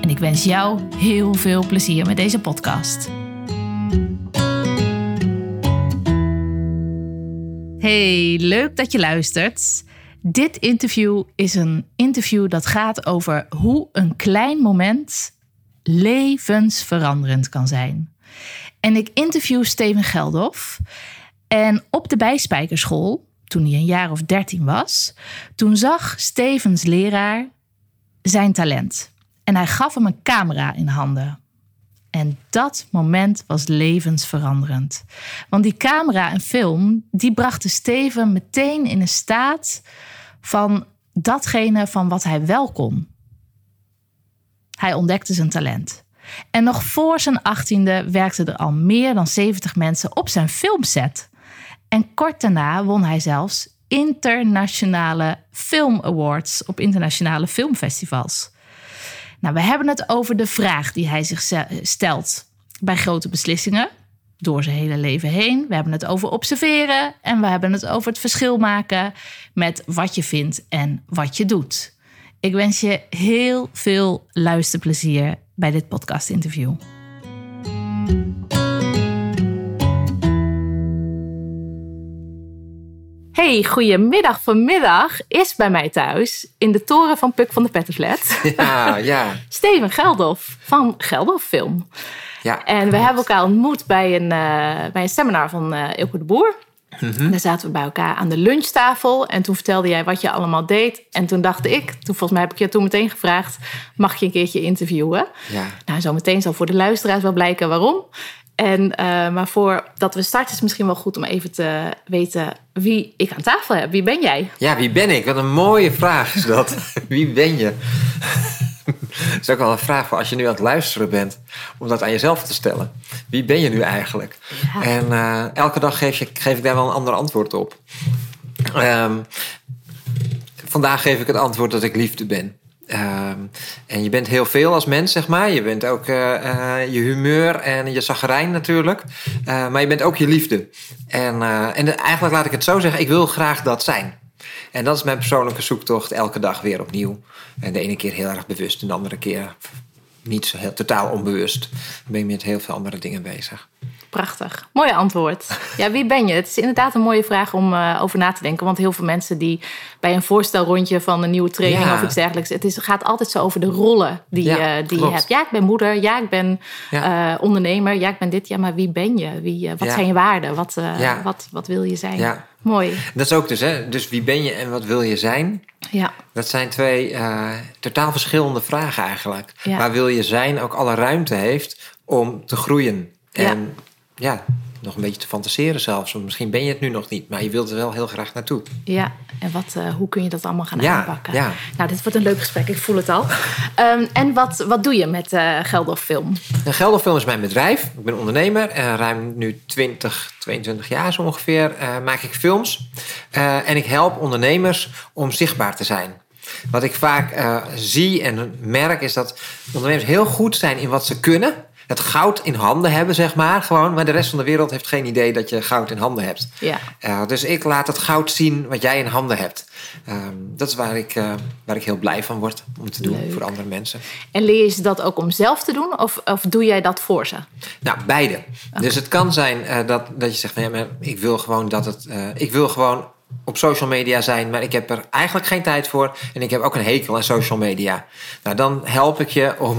en ik wens jou heel veel plezier met deze podcast. Hey, leuk dat je luistert. Dit interview is een interview dat gaat over hoe een klein moment levensveranderend kan zijn. En ik interview Steven Geldof. En op de bijspijkerschool, toen hij een jaar of dertien was, toen zag Stevens leraar zijn talent. En hij gaf hem een camera in handen. En dat moment was levensveranderend. Want die camera en film, die brachten Steven meteen in een staat van datgene van wat hij wel kon. Hij ontdekte zijn talent. En nog voor zijn achttiende werkten er al meer dan 70 mensen op zijn filmset. En kort daarna won hij zelfs internationale film awards op internationale filmfestivals. Nou, we hebben het over de vraag die hij zich stelt bij grote beslissingen door zijn hele leven heen. We hebben het over observeren en we hebben het over het verschil maken met wat je vindt en wat je doet. Ik wens je heel veel luisterplezier bij dit podcast-interview. Hey, goedemiddag. Vanmiddag is bij mij thuis in de toren van Puk van de Petterslet. Ja, ja. Steven Geldof van Geldof Film. Ja. En we hebben elkaar ontmoet bij een, uh, bij een seminar van uh, Ilke de Boer. Mm Daar zaten we bij elkaar aan de lunchtafel. En toen vertelde jij wat je allemaal deed. En toen dacht ik, toen volgens mij heb ik je toen meteen gevraagd... mag je een keertje interviewen? Ja. Nou, zo meteen zal voor de luisteraars wel blijken waarom. En, uh, maar voordat we starten is het misschien wel goed om even te weten wie ik aan tafel heb. Wie ben jij? Ja, wie ben ik? Wat een mooie vraag is dat. wie ben je? dat is ook wel een vraag voor als je nu aan het luisteren bent, om dat aan jezelf te stellen. Wie ben je nu eigenlijk? Ja. En uh, elke dag geef, je, geef ik daar wel een ander antwoord op. Um, vandaag geef ik het antwoord dat ik liefde ben. Um, en je bent heel veel als mens, zeg maar. Je bent ook uh, uh, je humeur en je zagrijn natuurlijk. Uh, maar je bent ook je liefde. En, en eigenlijk laat ik het zo zeggen, ik wil graag dat zijn. En dat is mijn persoonlijke zoektocht elke dag weer opnieuw. En de ene keer heel erg bewust en de andere keer niet zo heel, totaal onbewust. Dan ben je met heel veel andere dingen bezig. Prachtig. Mooi antwoord. Ja, wie ben je? Het is inderdaad een mooie vraag om uh, over na te denken. Want heel veel mensen die bij een voorstelrondje van een nieuwe training Ja. of iets dergelijks. Het is, gaat altijd zo over de rollen die, Ja, uh, die je hebt. Ja, ik ben moeder. Ja, ik ben Ja. uh, ondernemer. Ja, ik ben dit. Ja, maar wie ben je? Wie, wat zijn je waarden? Wat, Ja. wat, wat wil je zijn? Ja. Mooi. Dat is ook dus, hè. Dus wie ben je en wat wil je zijn? Ja. Dat zijn twee totaal verschillende vragen eigenlijk. Waar wil je zijn ook alle ruimte heeft om te groeien. En ja, nog een beetje te fantaseren zelfs. Want misschien ben je het nu nog niet, maar je wilt er wel heel graag naartoe. Ja, en wat, uh, hoe kun je dat allemaal gaan Ja, aanpakken? ja. Nou, dit wordt een leuk gesprek, ik voel het al. Um, en wat, wat doe je met uh, Geldof Film? En Gelderfilm is mijn bedrijf. Ik ben ondernemer. Uh, ruim nu 20, 22 jaar zo ongeveer uh, maak ik films. En ik help ondernemers om zichtbaar te zijn. Wat ik vaak zie en merk is dat ondernemers heel goed zijn in wat ze kunnen. Het goud in handen hebben, zeg maar. Gewoon. Maar de rest van de wereld heeft geen idee dat je goud in handen hebt. Ja. Uh, dus ik laat het goud zien wat jij in handen hebt. Um, dat is waar ik, uh, waar ik heel blij van word om te doen Leuk. voor andere mensen. En leer je ze dat ook om zelf te doen? Of, of doe jij dat voor ze? Nou, beide. Okay. Dus het kan zijn uh, dat, dat je zegt: ja, maar ik wil gewoon dat het. ik wil gewoon op social media zijn, maar ik heb er eigenlijk geen tijd voor. En ik heb ook een hekel aan social media. Nou, dan help ik je om.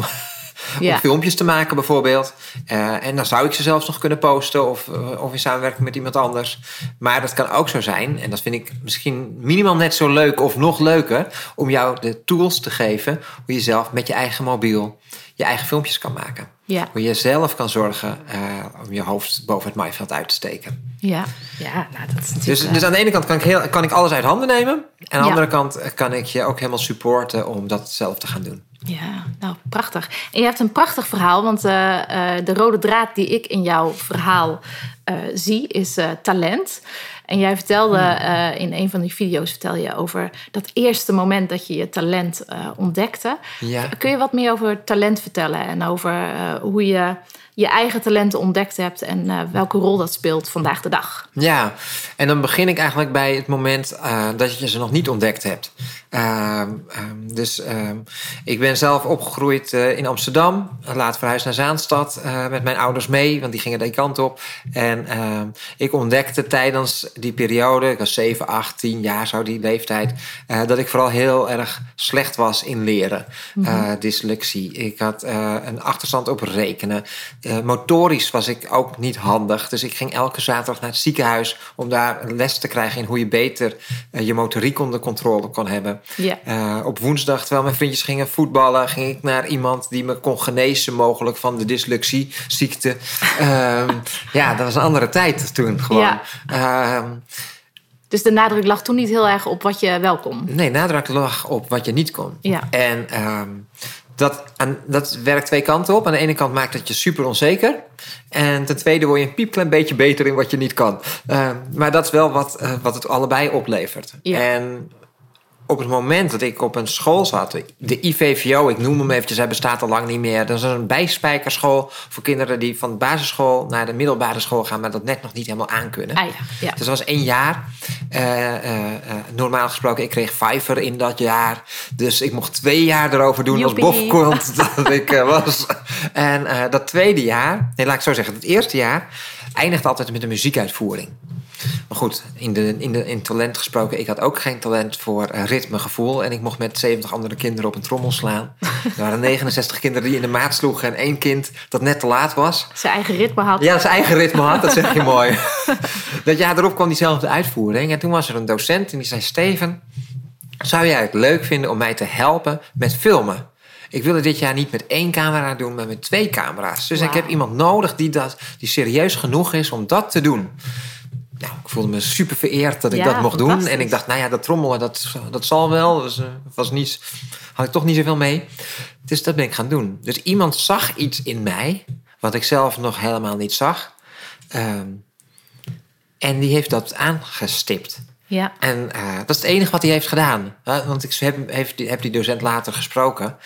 Ja. om filmpjes te maken bijvoorbeeld. Uh, en dan zou ik ze zelfs nog kunnen posten of, uh, of in samenwerking met iemand anders. Maar dat kan ook zo zijn, en dat vind ik misschien minimaal net zo leuk of nog leuker, om jou de tools te geven hoe je zelf met je eigen mobiel je eigen filmpjes kan maken. Ja. Hoe je zelf kan zorgen eh, om je hoofd boven het maaiveld uit te steken. Ja, ja nou, dat is natuurlijk... Dus, eh, dus aan de ene kant kan ik, heel, kan ik alles uit handen nemen. En aan de Ja. andere kant eh, kan ik je ook helemaal supporten om dat zelf te gaan doen. Ja, nou prachtig. En je hebt een prachtig verhaal, want eh, eh, de rode draad die ik in jouw verhaal eh, zie is talent. En jij vertelde eh, in een van die video's vertel je over dat eerste moment dat je je talent ontdekte. Ja. Kun je wat meer over talent vertellen en over hoe je je eigen talenten ontdekt hebt en welke rol dat speelt vandaag de dag? Ja, en dan begin ik eigenlijk bij het moment dat je ze nog niet ontdekt hebt. Ehm, ehm, dus ehm, ik ben zelf opgegroeid eh, in Amsterdam. Laat verhuisd naar Zaanstad eh, met mijn ouders mee, want die gingen die kant op. En ik ontdekte tijdens die periode, ik was 7, 8, 10 jaar, zo die leeftijd, eh, dat ik vooral heel erg slecht was in leren. Eh, dyslexie. Ik had een achterstand op rekenen. Motorisch was ik ook niet handig. Dus ik ging elke zaterdag naar het ziekenhuis om daar les te krijgen in hoe je beter je motoriek onder controle kon hebben. Ja. Eh, op woensdag, terwijl mijn vriendjes gingen voetballen, ging ik naar iemand die me kon genezen, mogelijk van de dyslexieziekte. Ehm ja, dat was een andere tijd toen gewoon. Ja. Ehm, Dus de nadruk lag toen niet heel erg op wat je wel kon. nee, nadruk lag op wat je niet kon. Ja. En ehm, dat, aan, dat werkt twee kanten op. Aan de ene kant maakt het je super onzeker. En ten tweede word je een piepklein beetje beter in wat je niet kan. Maar dat is wel wat, eh, wat het allebei oplevert. Ja. En op het moment dat ik op een school zat, de IVVO, ik noem hem eventjes, hij bestaat al lang niet meer. Dat is een bijspijkerschool voor kinderen die van de basisschool naar de middelbare school gaan, maar dat net nog niet helemaal aankunnen. Ah ja, ja. Dus dat was één jaar. Eh, eh, eh, normaal gesproken, ik kreeg vijver in dat jaar. Dus ik mocht twee jaar erover doen als bofkont dat ik was. En dat tweede jaar, nee, laat ik zo zeggen, het eerste jaar eindigde altijd met een muziekuitvoering. Maar goed, in, de, in, de, in talent gesproken, ik had ook geen talent voor eh, ritmegevoel. En ik mocht met 70 andere kinderen op een trommel slaan. Er waren 69 kinderen die in de maat sloegen en één kind dat net te laat was. Zijn eigen ritme had. Ja, zijn eigen ritme had, dat zeg je mooi. Dat jaar erop kwam diezelfde uitvoering. En toen was er een docent en die zei... Steven, zou jij het leuk vinden om mij te helpen met filmen? Ik wilde dit jaar niet met één camera doen, maar met twee camera's. Dus ik heb iemand nodig die, dat, die serieus genoeg is om dat te doen. Nou, ik voelde me super vereerd dat ik Ja, dat mocht doen. En ik dacht, nou ja, dat trommelen, dat, dat zal wel. Dus, eh, was niet, had ik toch niet zoveel mee. Dus dat ben ik gaan doen. Dus iemand zag iets in mij, wat ik zelf nog helemaal niet zag. Ehm, en die heeft dat aangestipt. Ja. En eh, dat is het enige wat hij heeft gedaan. Hè, want ik heb, heeft, die- heb die docent later gesproken.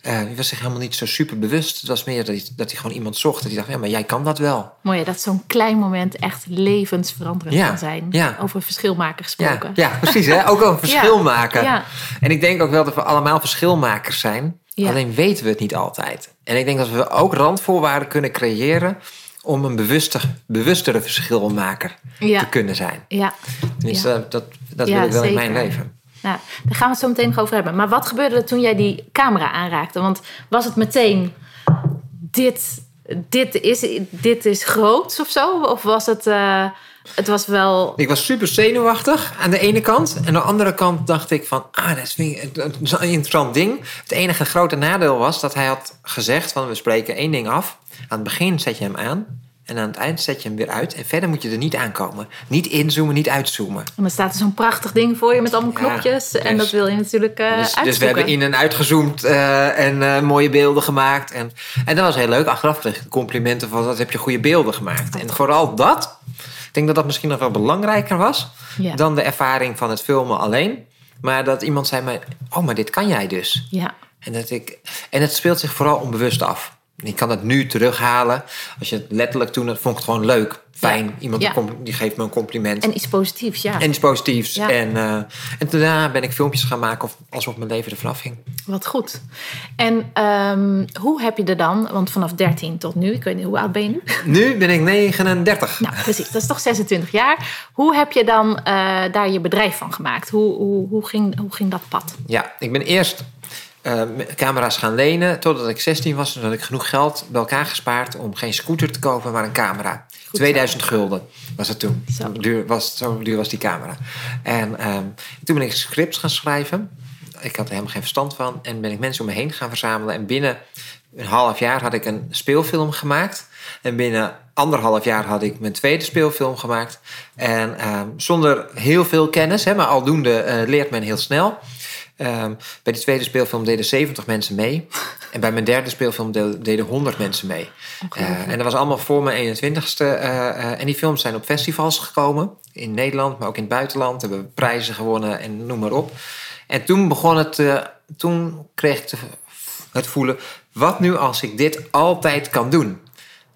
Eh die was zich helemaal niet zo super bewust. Het was meer dat hij, dat hij gewoon iemand zocht. Dat hij dacht, ja, maar jij kan dat wel. Mooi dat zo'n klein moment echt levensveranderend Ja, kan zijn. ja. Over verschilmaker Ja, gesproken. ja, precies. Hè? Ook een verschil Ja, maken. ja. En ik denk ook wel dat we allemaal verschilmakers zijn. Ja. Alleen weten we het niet altijd. En ik denk dat we ook randvoorwaarden kunnen creëren... om een bewuste, bewustere verschilmaker Ja. te kunnen zijn. Ja. Tenminste, Ja. dat, dat Ja, wil ik wel in mijn leven. Nou, daar gaan we het zo meteen nog over hebben. Maar wat gebeurde er toen jij die camera aanraakte? Want was het meteen dit, dit, is, dit is groot of zo? Of was het, eh, het was wel... Ik was super zenuwachtig aan de ene kant. En aan de andere kant dacht ik van... Ah, dat is een interessant ding. Het enige grote nadeel was dat hij had gezegd... van we spreken één ding af. Aan het begin zet je hem aan. En aan het eind zet je hem weer uit. En verder moet je er niet aankomen. Niet inzoomen, niet uitzoomen. En dan staat er zo'n prachtig ding voor je met allemaal Ja, knopjes. en dus- dat wil je natuurlijk eh Dus, dus we hebben in en uitgezoomd eh, en eh, mooie beelden gemaakt. En, en dat was heel leuk. Achteraf kreeg ik complimenten van dat heb je goede beelden gemaakt. En vooral dat, ik denk dat dat misschien nog wel belangrijker was Ja. dan de ervaring van het filmen alleen. Maar dat iemand zei mij, oh, maar dit kan jij dus. Ja, En, dat ik, en het speelt zich vooral onbewust af. Ik kan het nu terughalen. Als je het letterlijk toen, dat vond ik het gewoon leuk, fijn. Iemand Ja. die, geeft me een compliment. en iets positiefs, ja. En iets positiefs. Ja. En, eh, en daarna ben ik filmpjes gaan maken of, alsof mijn leven ervan afhing. Wat goed. En ehm, hoe heb je er dan, want vanaf 13 tot nu, ik weet niet, hoe oud ben je nu? Nu ben ik 39. Nou, precies, dat is toch 26 jaar. Hoe heb je dan eh, daar je bedrijf van gemaakt? Hoe, hoe, hoe, ging, hoe ging dat pad? Ja, ik ben eerst eh, camera's gaan lenen totdat ik 16 was. Toen had ik genoeg geld bij elkaar gespaard om geen scooter te kopen, maar een camera. zo. 2000 gulden was het toen. Zo. Zo duur was, zo duur was die camera. En ehm, toen ben ik scripts gaan schrijven. Ik had er helemaal geen verstand van. En ben ik mensen om me heen gaan verzamelen. En binnen een half jaar had ik een speelfilm gemaakt. En binnen anderhalf jaar had ik mijn tweede speelfilm gemaakt. En ehm, zonder heel veel kennis, hè, maar aldoende eh, leert men heel snel. Ehm, bij die tweede speelfilm deden 70 mensen mee. En bij mijn derde speelfilm de- deden 100 mensen mee. Eh, en dat was allemaal voor mijn 21ste. eh, eh, en die films zijn op festivals gekomen. In Nederland, maar ook in het buitenland. Hebben we prijzen gewonnen en noem maar op. En toen begon het... toen kreeg ik het voelen... Wat nu als ik dit altijd kan doen?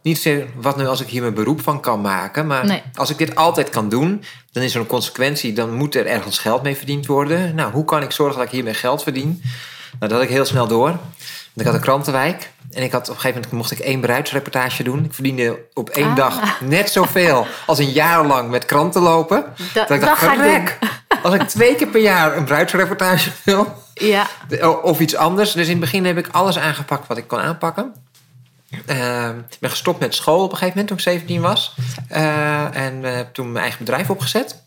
Niet zozeer wat nu als ik hier mijn beroep van kan maken. Maar Nee. als ik dit altijd kan doen... dan is er een consequentie. Dan moet er ergens geld mee verdiend worden. Nou, hoe kan ik zorgen dat ik hiermee geld verdien? Nou, dat had ik heel snel door. Want ik had een krantenwijk. En ik had op een gegeven moment mocht ik één bruidsreportage doen. Ik verdiende op één Ah. dag net zoveel als een jaar lang met kranten lopen. Da- dat ik dacht, ga ik verrek, als ik twee keer per jaar een bruidsreportage wil... Ja, Of iets anders. Dus in het begin heb ik alles aangepakt wat ik kon aanpakken. Ik ben gestopt met school op een gegeven moment toen ik 17 was. Eh, en eh, heb toen mijn eigen bedrijf opgezet.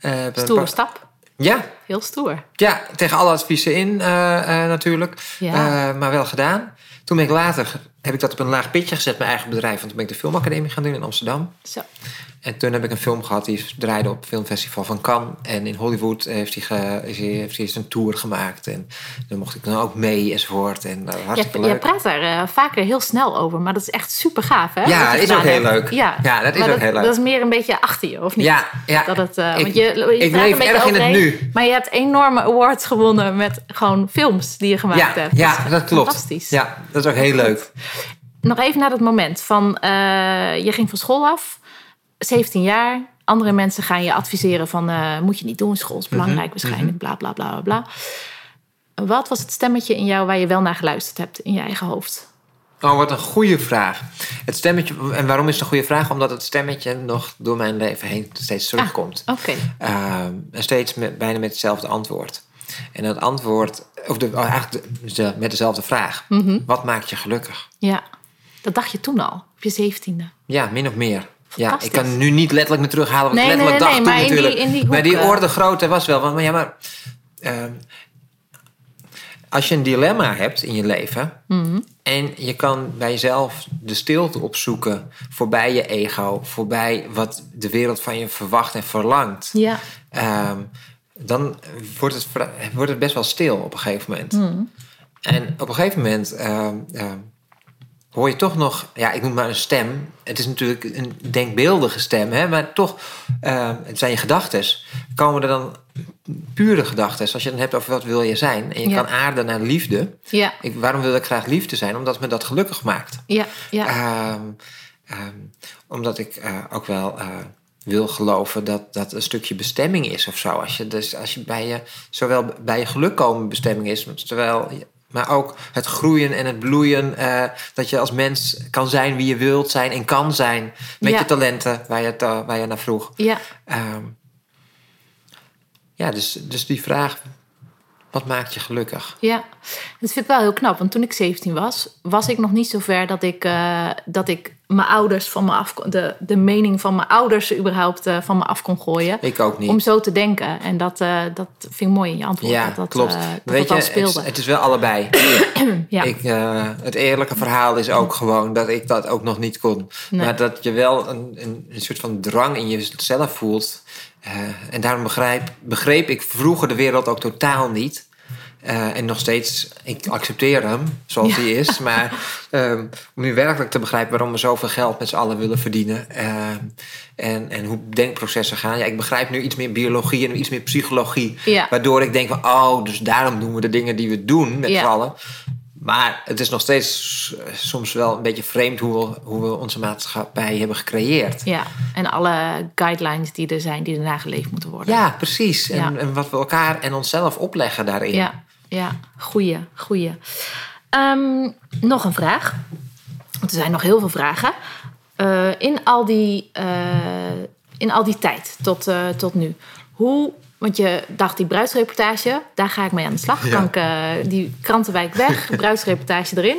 Eh, stoere stap. Ja, Heel stoer. ja, tegen alle adviezen in natuurlijk. Ja. Maar wel gedaan. Toen ben ik later, heb ik dat op een laag pitje gezet, mijn eigen bedrijf. Want toen ben ik de filmacademie gaan doen in Amsterdam. Zo. En toen heb ik een film gehad die draaide op het filmfestival van Cannes. En in Hollywood heeft hij, ge, is hij, heeft hij eens een tour gemaakt. En dan mocht ik dan ook mee enzovoort. En uh, hartstikke Je, leuk. je praat daar uh, vaker heel snel over, maar dat is echt super gaaf, hè? Ja, dat is ook heel leuk. Ja, ja dat is maar ook dat, heel leuk. Dat is meer een beetje achter je, of niet? Ja, ja. Dat het, uh, ik, want je, je ik leef een beetje erg in het nu. Maar je hebt enorme awards gewonnen met gewoon films die je gemaakt Ja, hebt. ja dat, dat klopt. Fantastisch. Ja, dat is ook heel leuk. Nog even naar dat moment van je ging van school af, 17 jaar. Andere mensen gaan je adviseren van uh, moet je niet doen, school is belangrijk Mhm, waarschijnlijk, bla bla bla bla. Wat was het stemmetje in jou waar je wel naar geluisterd hebt in je eigen hoofd? Oh, wat een goede vraag. Het stemmetje, en waarom is het een goede vraag? Omdat het stemmetje nog door mijn leven heen steeds terugkomt. Ah, Oké. Okay. Uh, en steeds met, bijna met hetzelfde antwoord. En dat antwoord, of de, oh, eigenlijk de, met dezelfde vraag. Mhm. Mm -hmm. Wat maakt je gelukkig? Ja, dat dacht je toen al, op je zeventiende. Ja, min of meer. Ja, ik kan nu niet letterlijk me terughalen wat nee, ik letterlijk nee, nee, dacht nee, toen maar natuurlijk. In die, in die maar die orde grootte was wel. Want, maar ja, maar... Uh, als je een dilemma hebt in je leven... Mhm. Mm -hmm. en je kan bij jezelf de stilte opzoeken... voorbij je ego, voorbij wat de wereld van je verwacht en verlangt... Ja. Um, dan wordt het, wordt het best wel stil op een gegeven moment. Mm. En op een gegeven moment uh, hoor je toch nog, ja, ik noem maar een stem. Het is natuurlijk een denkbeeldige stem, hè, maar toch, uh, het zijn je gedachten. Komen er dan pure gedachten, als je het dan hebt over wat wil je zijn. En je Ja. kan aarden naar liefde. Ja. Ik, waarom wil ik graag liefde zijn? Omdat me dat gelukkig maakt. Ja, ja. Um, um, omdat ik uh, ook wel uh, wil geloven dat dat een stukje bestemming is of zo. Als je, dus, als je bij je, zowel bij je geluk komen bestemming is, terwijl, maar ook het groeien en het bloeien. Uh, dat je als mens kan zijn wie je wilt zijn en kan zijn. Met Ja. je talenten, waar je, uh, waar je naar vroeg. Ja. Um, ja, dus, dus die vraag, wat maakt je gelukkig? Ja, dat vind ik wel heel knap. Want toen ik 17 was, was ik nog niet zo ver dat ik, uh, dat ik mijn ouders van me af de, de mening van mijn ouders überhaupt uh, van me af kon gooien. Ik ook niet. Om zo te denken. En dat, uh, dat vind ik mooi in je antwoord. Ja, dat dat, klopt. dat Weet dat je, het, het, is wel allebei. ja. ik, het eerlijke verhaal is ook gewoon dat ik dat ook nog niet kon. Nee. Maar dat je wel een, een, een, soort van drang in jezelf voelt. Uh, en daarom begrijp, begreep ik vroeger de wereld ook totaal niet. Uh, en nog steeds, ik accepteer hem zoals ja. hij is. Maar um, om nu werkelijk te begrijpen waarom we zoveel geld met z'n allen willen verdienen. Uh, en, en hoe denkprocessen gaan. Ja, ik begrijp nu iets meer biologie en iets meer psychologie. Ja. Waardoor ik denk van, oh, dus daarom doen we de dingen die we doen met ja. z'n allen. Maar het is nog steeds soms wel een beetje vreemd hoe we, hoe we onze maatschappij hebben gecreëerd. Ja, en alle guidelines die er zijn, die er nageleefd moeten worden. Ja, precies. En, Ja. en wat we elkaar en onszelf opleggen daarin. Ja, ja. goeie, goeie. Ehm, nog een vraag. Want er zijn nog heel veel vragen. Eh, in, al die, eh, in al die tijd tot, eh, tot nu. Hoe, want je dacht die bruidsreportage, daar ga ik mee aan de slag. Ja. Kan ik eh, die krantenwijk weg, bruidsreportage erin.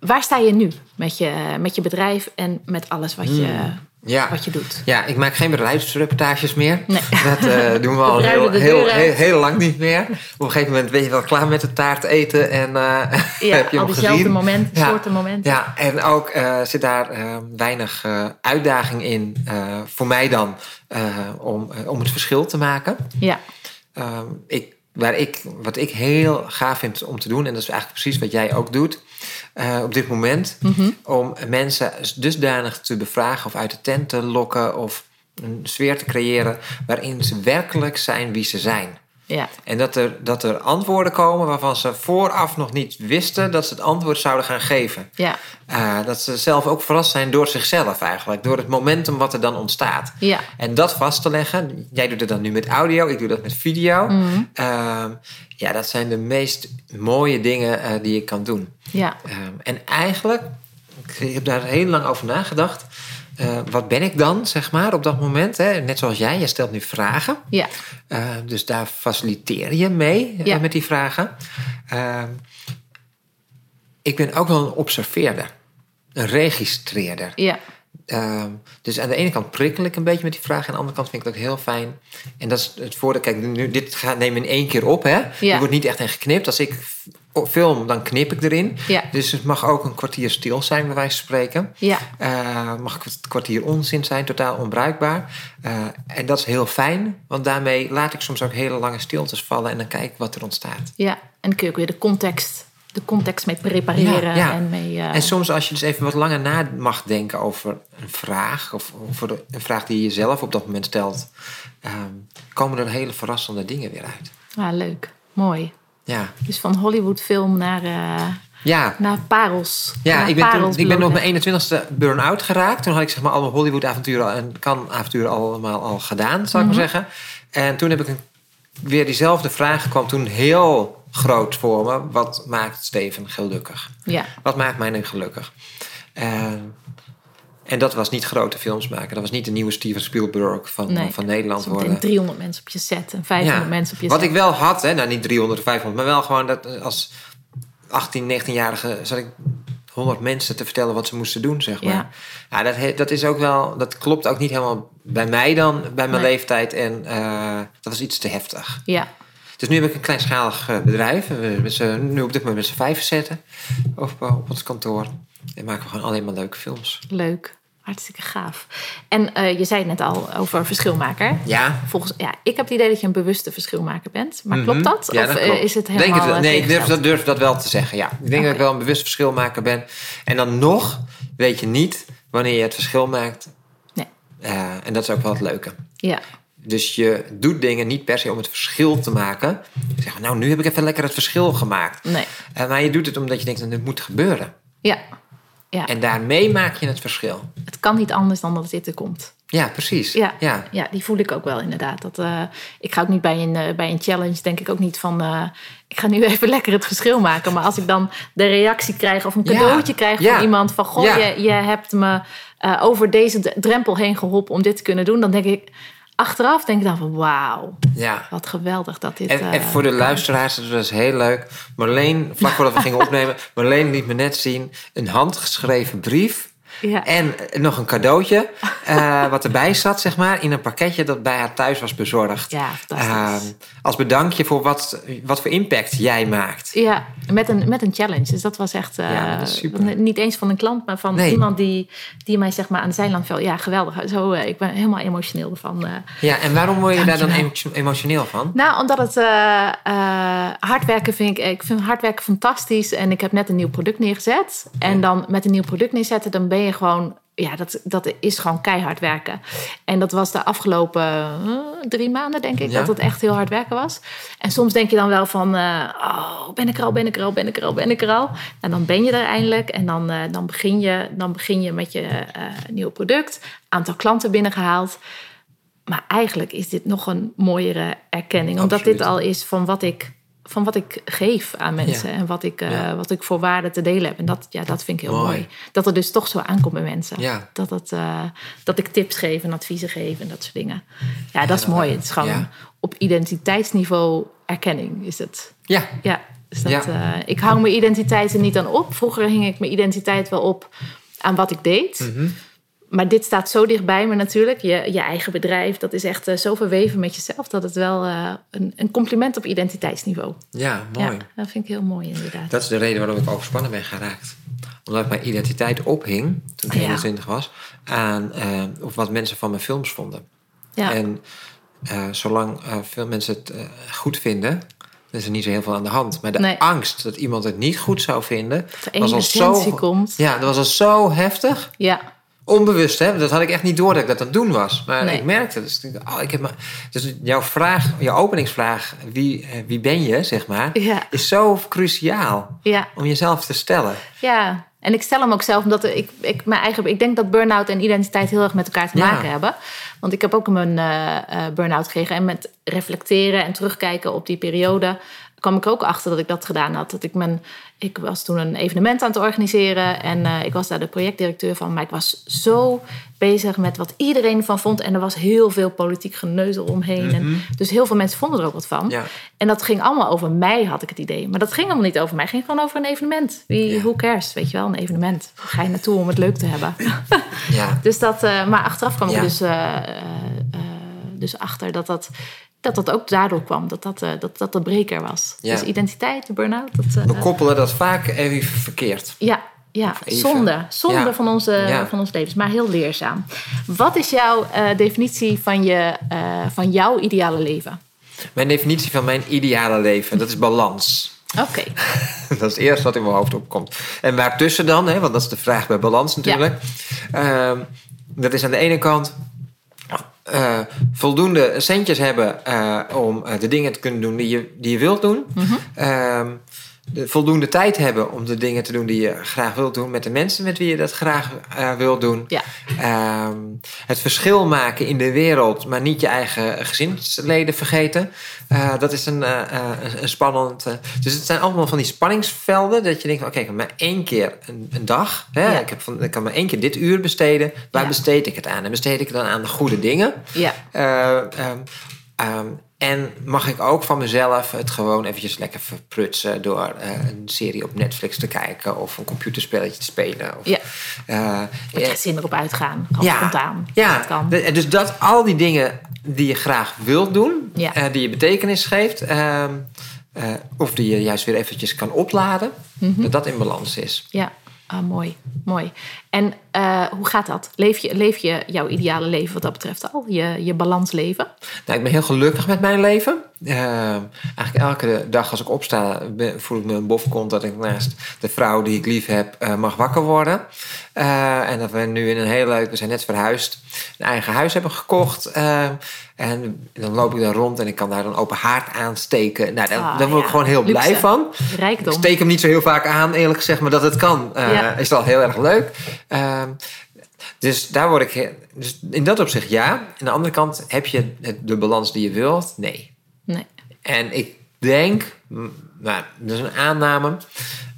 Waar sta je nu met je, met je bedrijf en met alles wat je, ja. wat je doet. Ja, ik maak geen bedrijfsreportages meer. Nee. Dat uh, doen we al heel, heel, heel, heel, lang niet meer. Op een gegeven moment ben je wel klaar met de taart eten. En uh, ja, heb je al diezelfde momenten, ja. soorten momenten. Ja, en ook uh, zit daar weinig uitdaging in, voor mij dan, om, om het verschil te maken. Ja. Ehm, ik, waar ik, wat ik heel gaaf vind om te doen, en dat is eigenlijk precies wat jij ook doet uh, op dit moment, Mhm. om mensen dusdanig te bevragen of uit de tent te lokken of een sfeer te creëren waarin ze werkelijk zijn wie ze zijn. Ja. En dat er, dat er antwoorden komen waarvan ze vooraf nog niet wisten dat ze het antwoord zouden gaan geven. Ja. Uh, dat ze zelf ook verrast zijn door zichzelf eigenlijk, door het momentum wat er dan ontstaat. Ja. En dat vast te leggen, jij doet het dan nu met audio, ik doe dat met video. Mhm. Uh, ja, dat zijn de meest mooie dingen uh, die je kan doen. Ja. Um, en eigenlijk, ik heb daar heel lang over nagedacht. Uh, wat ben ik dan, zeg maar, op dat moment? Hè? Net zoals jij, je stelt nu vragen. Ja. Uh, dus daar faciliteer je mee Ja. uh, met die vragen. Ik ben ook wel een observeerder, een registreerder. Ja. Dus aan de ene kant prikkel ik een beetje met die vragen. Aan de andere kant vind ik het ook heel fijn. En dat is het voordeel. Kijk, nu, dit gaat, neem in één keer op. Hè? Ja. Er wordt niet echt in geknipt. Als ik film, dan knip ik erin. Ja. Dus het mag ook een kwartier stil zijn, bij wijze van spreken. Ja. Uh, mag een kwartier onzin zijn, totaal onbruikbaar. Uh, en dat is heel fijn. Want daarmee laat ik soms ook hele lange stiltes vallen. En dan kijk ik wat er ontstaat. Ja. En dan kun je ook weer de context de context mee prepareren. Ja, ja. En, mee, uh... en soms als je dus even wat langer na mag denken over een vraag... of over de, een vraag die je jezelf op dat moment stelt... Um, komen er hele verrassende dingen weer uit. Ah, leuk. Mooi. Ja. Dus van Hollywoodfilm naar, uh, ja. naar parels. Ja, naar ik ben, parels toen, ik ben op mijn 21ste burn-out geraakt. Toen had ik zeg maar alle Hollywood-avonturen en kan-avonturen allemaal al gedaan, zou Mhm. ik maar zeggen. En toen heb ik een, weer diezelfde vraag kwam toen heel groot voor me. Wat maakt Steven gelukkig? Ja. Wat maakt mij nu gelukkig? En, en dat was niet grote films maken. Dat was niet de nieuwe Steven Spielberg van, Nee. van Nederland worden. 300 mensen op je set en 500 mensen op je Wat set. ik wel had, hè, nou niet 300 of 500, maar wel gewoon dat als 18, 19-jarige zat ik 100 mensen te vertellen wat ze moesten doen, zeg maar. Ja. Ja, dat, dat is ook wel, dat klopt ook niet helemaal bij mij dan, bij mijn Nee. leeftijd. En eh, dat was iets te heftig. Ja. Dus nu heb ik een kleinschalig eh, bedrijf. We nu op dit moment met z'n vijf zetten op, eh, op ons kantoor. En maken we gewoon alleen maar leuke films. Leuk. Hartstikke gaaf. En eh, je zei het net al over verschilmaker. Ja, Volgens, ja, ik heb het idee dat je een bewuste verschilmaker bent. Maar klopt dat? Mhm. Ja, of dat eh, klopt. is het Denk helemaal het, eh, nee, ik durf dat, durf dat wel te zeggen, ja. Ik denk dat ik wel een bewust verschilmaker ben. En dan nog weet je niet wanneer je het verschil maakt. Nee. En dat is ook wel het leuke. Ja. Dus je doet dingen niet per se om het verschil te maken. Zeg, nou, nu heb ik even lekker het verschil gemaakt. Nee. Eh, maar je doet het omdat je denkt, dat het moet gebeuren. Ja. Ja. En daarmee maak je het verschil. Het kan niet anders dan dat dit er komt. Ja, precies. Ja, ja. ja. die voel ik ook wel inderdaad. Dat, eh, ik ga ook niet bij een, eh, bij een challenge, denk ik ook niet van... eh, ik ga nu even lekker het verschil maken. Maar als ik dan de reactie krijg of een Ja, cadeautje krijg ja. van iemand... van goh, je, je hebt me over deze drempel heen geholpen om dit te kunnen doen... dan denk ik, achteraf denk ik dan van wauw, ja. wat geweldig dat dit... En, eh, en voor de luisteraars, dat was heel leuk. Marleen, vlak voordat we gingen opnemen, Marleen liet me net zien een handgeschreven brief. Ja. En nog een cadeautje, eh, wat erbij zat, zeg maar, in een pakketje dat bij haar thuis was bezorgd. Ja, fantastisch. Ehm, als bedankje voor wat, wat voor impact jij maakt. Ja, met een, met een challenge. Dus dat was echt eh, Ja, dat is super. niet eens van een klant, maar van Nee. iemand die, die mij zeg maar aan de zijland viel. Ja, geweldig. Zo, eh, ik ben helemaal emotioneel ervan. eh. Ja, en waarom word je daar dan emotioneel van? Nou, omdat het eh, eh, hard werken vind ik, ik vind hard werken fantastisch. En ik heb net een nieuw product neergezet. En dan met een nieuw product neerzetten, dan ben je gewoon, ja, dat, dat is gewoon keihard werken. En dat was de afgelopen eh, drie maanden, denk ik, Ja. dat het echt heel hard werken was. En soms denk je dan wel van, eh, oh, ben ik er al, ben ik er al, ben ik er al, ben ik er al. En dan ben je er eindelijk. En dan, eh, dan, begin, je, dan begin je met je nieuwe product. Aantal klanten binnengehaald. Maar eigenlijk is dit nog een mooiere erkenning. Omdat Absoluut. dit al is van wat ik, van wat ik geef aan mensen. Ja. En wat ik, eh, Ja. wat ik voor waarde te delen heb. En dat, ja, dat vind ik heel Mooi. mooi. Dat het dus toch zo aankomt bij mensen. Ja. Dat, het, eh, dat ik tips geef en adviezen geef en dat soort dingen. Ja, dat is mooi. Het is gewoon op identiteitsniveau erkenning is het. Ja, Ja, dus dat, eh, ik hang mijn identiteit er niet aan op. Vroeger hing ik mijn identiteit wel op aan wat ik deed. Mhm. Maar dit staat zo dichtbij me natuurlijk. Je, je eigen bedrijf, dat is echt uh, zo verweven met jezelf... dat het wel uh, een, een, compliment op identiteitsniveau. Ja, mooi. Ja, dat vind ik heel mooi inderdaad. Dat is de reden waarom ik overspannen ben geraakt. Omdat mijn identiteit ophing, toen ik 21 was... aan uh, of wat mensen van mijn films vonden. Ja. En zolang veel mensen het goed vinden... Er is er niet zo heel veel aan de hand. Maar de angst dat iemand het niet goed zou vinden... was al zo, komt. Ja, dat was al zo heftig. Ja. Onbewust, hè? Dat had ik echt niet door dat ik dat aan het doen was. Maar ik merkte dus, oh, ik heb maar, dus jouw vraag, jouw openingsvraag, wie, eh, wie ben je, zeg maar, is zo cruciaal ja. om jezelf te stellen. Ja, en ik stel hem ook zelf omdat ik, ik, mijn eigen, ik denk dat burn-out en identiteit heel erg met elkaar te maken hebben. Want ik heb ook een uh, burn-out gekregen. En met reflecteren en terugkijken op die periode kwam ik ook achter dat ik dat gedaan had. Dat ik, mijn, ik was toen een evenement aan het organiseren en uh, ik was daar de projectdirecteur van. Maar ik was zo bezig met wat iedereen van vond. En er was heel veel politiek geneuzel omheen. en, mhm. dus heel veel mensen vonden er ook wat van. Ja. En dat ging allemaal over mij, had ik het idee. Maar dat ging allemaal niet over mij. Het ging gewoon over een evenement. Wie, ja. Hoe cares, weet je wel, een evenement. Ga je naartoe om het leuk te hebben? ja. dus dat, uh, maar achteraf kwam ik dus, uh, dus achter dat dat dat dat ook daardoor kwam, dat dat, uh, dat, dat de breker was. Ja. Dus identiteit, de burn-out. Dat, uh, We koppelen dat vaak even verkeerd. Ja, ja. zonde. Zonde ja. van, onze, ja. van ons levens, maar heel leerzaam. Wat is jouw uh, definitie van, je, van jouw ideale leven? Mijn definitie van mijn ideale leven, dat is balans. Oké. Okay. dat is het eerste wat in mijn hoofd opkomt. En waartussen dan, hè, want dat is de vraag bij balans natuurlijk. Ehm, dat is aan de ene kant uh, voldoende centjes hebben uh, om uh, de dingen te kunnen doen die je, die je wilt doen. Mm -hmm. De voldoende tijd hebben om de dingen te doen die je graag wilt doen met de mensen met wie je dat graag wilt doen. Ja. Ehm, het verschil maken in de wereld, maar niet je eigen gezinsleden vergeten. dat is een, een spannend. dus het zijn allemaal van die spanningsvelden dat je denkt: oké, okay, ik kan maar één keer een, een dag. Hè? Ja. Ik, heb van, ik kan maar één keer dit uur besteden. Waar ja. besteed ik het aan? En besteed ik het dan aan de goede dingen? Ja. Uh, um, um, en mag ik ook van mezelf het gewoon eventjes lekker verprutsen door uh, een serie op Netflix te kijken of een computerspelletje te spelen? Of, ja. Uh, je zin erop uitgaan, ja, spontaan. Ja, dat kan. dus dat al die dingen die je graag wilt doen, ja. uh, die je betekenis geeft, ehm, of die je juist weer eventjes kan opladen, mm -hmm. dat dat in balans is. Ja. Ah, mooi, mooi. En uh, hoe gaat dat? Leef je, leef je jouw ideale leven wat dat betreft al? Je, je balans leven? Nou, ik ben heel gelukkig met mijn leven. Uh, eigenlijk elke dag als ik opsta, voel ik me een bofkont dat ik naast de vrouw die ik lief heb uh, mag wakker worden. en dat we nu in een heel leuk, we zijn net verhuisd, een eigen huis hebben gekocht. En dan loop ik daar rond en ik kan daar een open haard aansteken. Nou, daar, ah, daar word ik ja. gewoon heel Luxe. blij van. Rijkdom. Ik steek hem niet zo heel vaak aan, eerlijk gezegd, maar dat het kan, ja. is al heel erg leuk. Uh, dus daar word ik. Dus in dat opzicht ja. Aan de andere kant heb je de balans die je wilt? Nee. Nee. En ik denk, nou, dat is een aanname,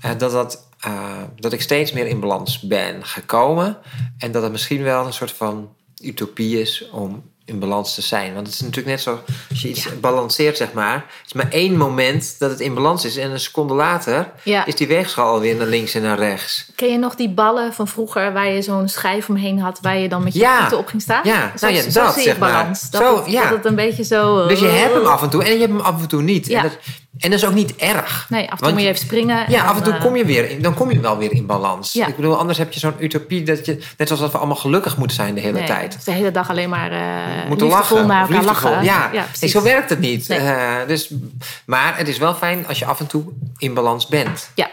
uh, dat, dat, uh, dat ik steeds meer in balans ben gekomen. En dat het misschien wel een soort van utopie is om in balans te zijn. Want het is natuurlijk net zo, als je iets ja. balanceert, zeg maar. Het is maar één moment dat het in balans is. En een seconde later ja. is die weegschaal alweer naar links en naar rechts. Ken je nog die ballen van vroeger waar je zo'n schijf omheen had... waar je dan met je ja. voeten op ging staan? Ja, zo, nou ja dat zeg balans. maar. Dat, zo, het, ja. dat het een beetje zo... Dus je hebt hem af en toe en je hebt hem af en toe niet. En, dat, en dat is ook niet erg. Nee, af en toe moet je even springen. Ja, en, af en toe kom je weer in, dan kom je wel weer in balans. Ja. Ik bedoel, anders heb je zo'n utopie dat je... net zoals dat we allemaal gelukkig moeten zijn de hele nee, tijd. De hele dag alleen maar uh, moeten lachen. naar elkaar lachen. Ja, ja nee, zo werkt het niet. Nee. Uh, dus, maar het is wel fijn als je af en toe in balans bent. Ja.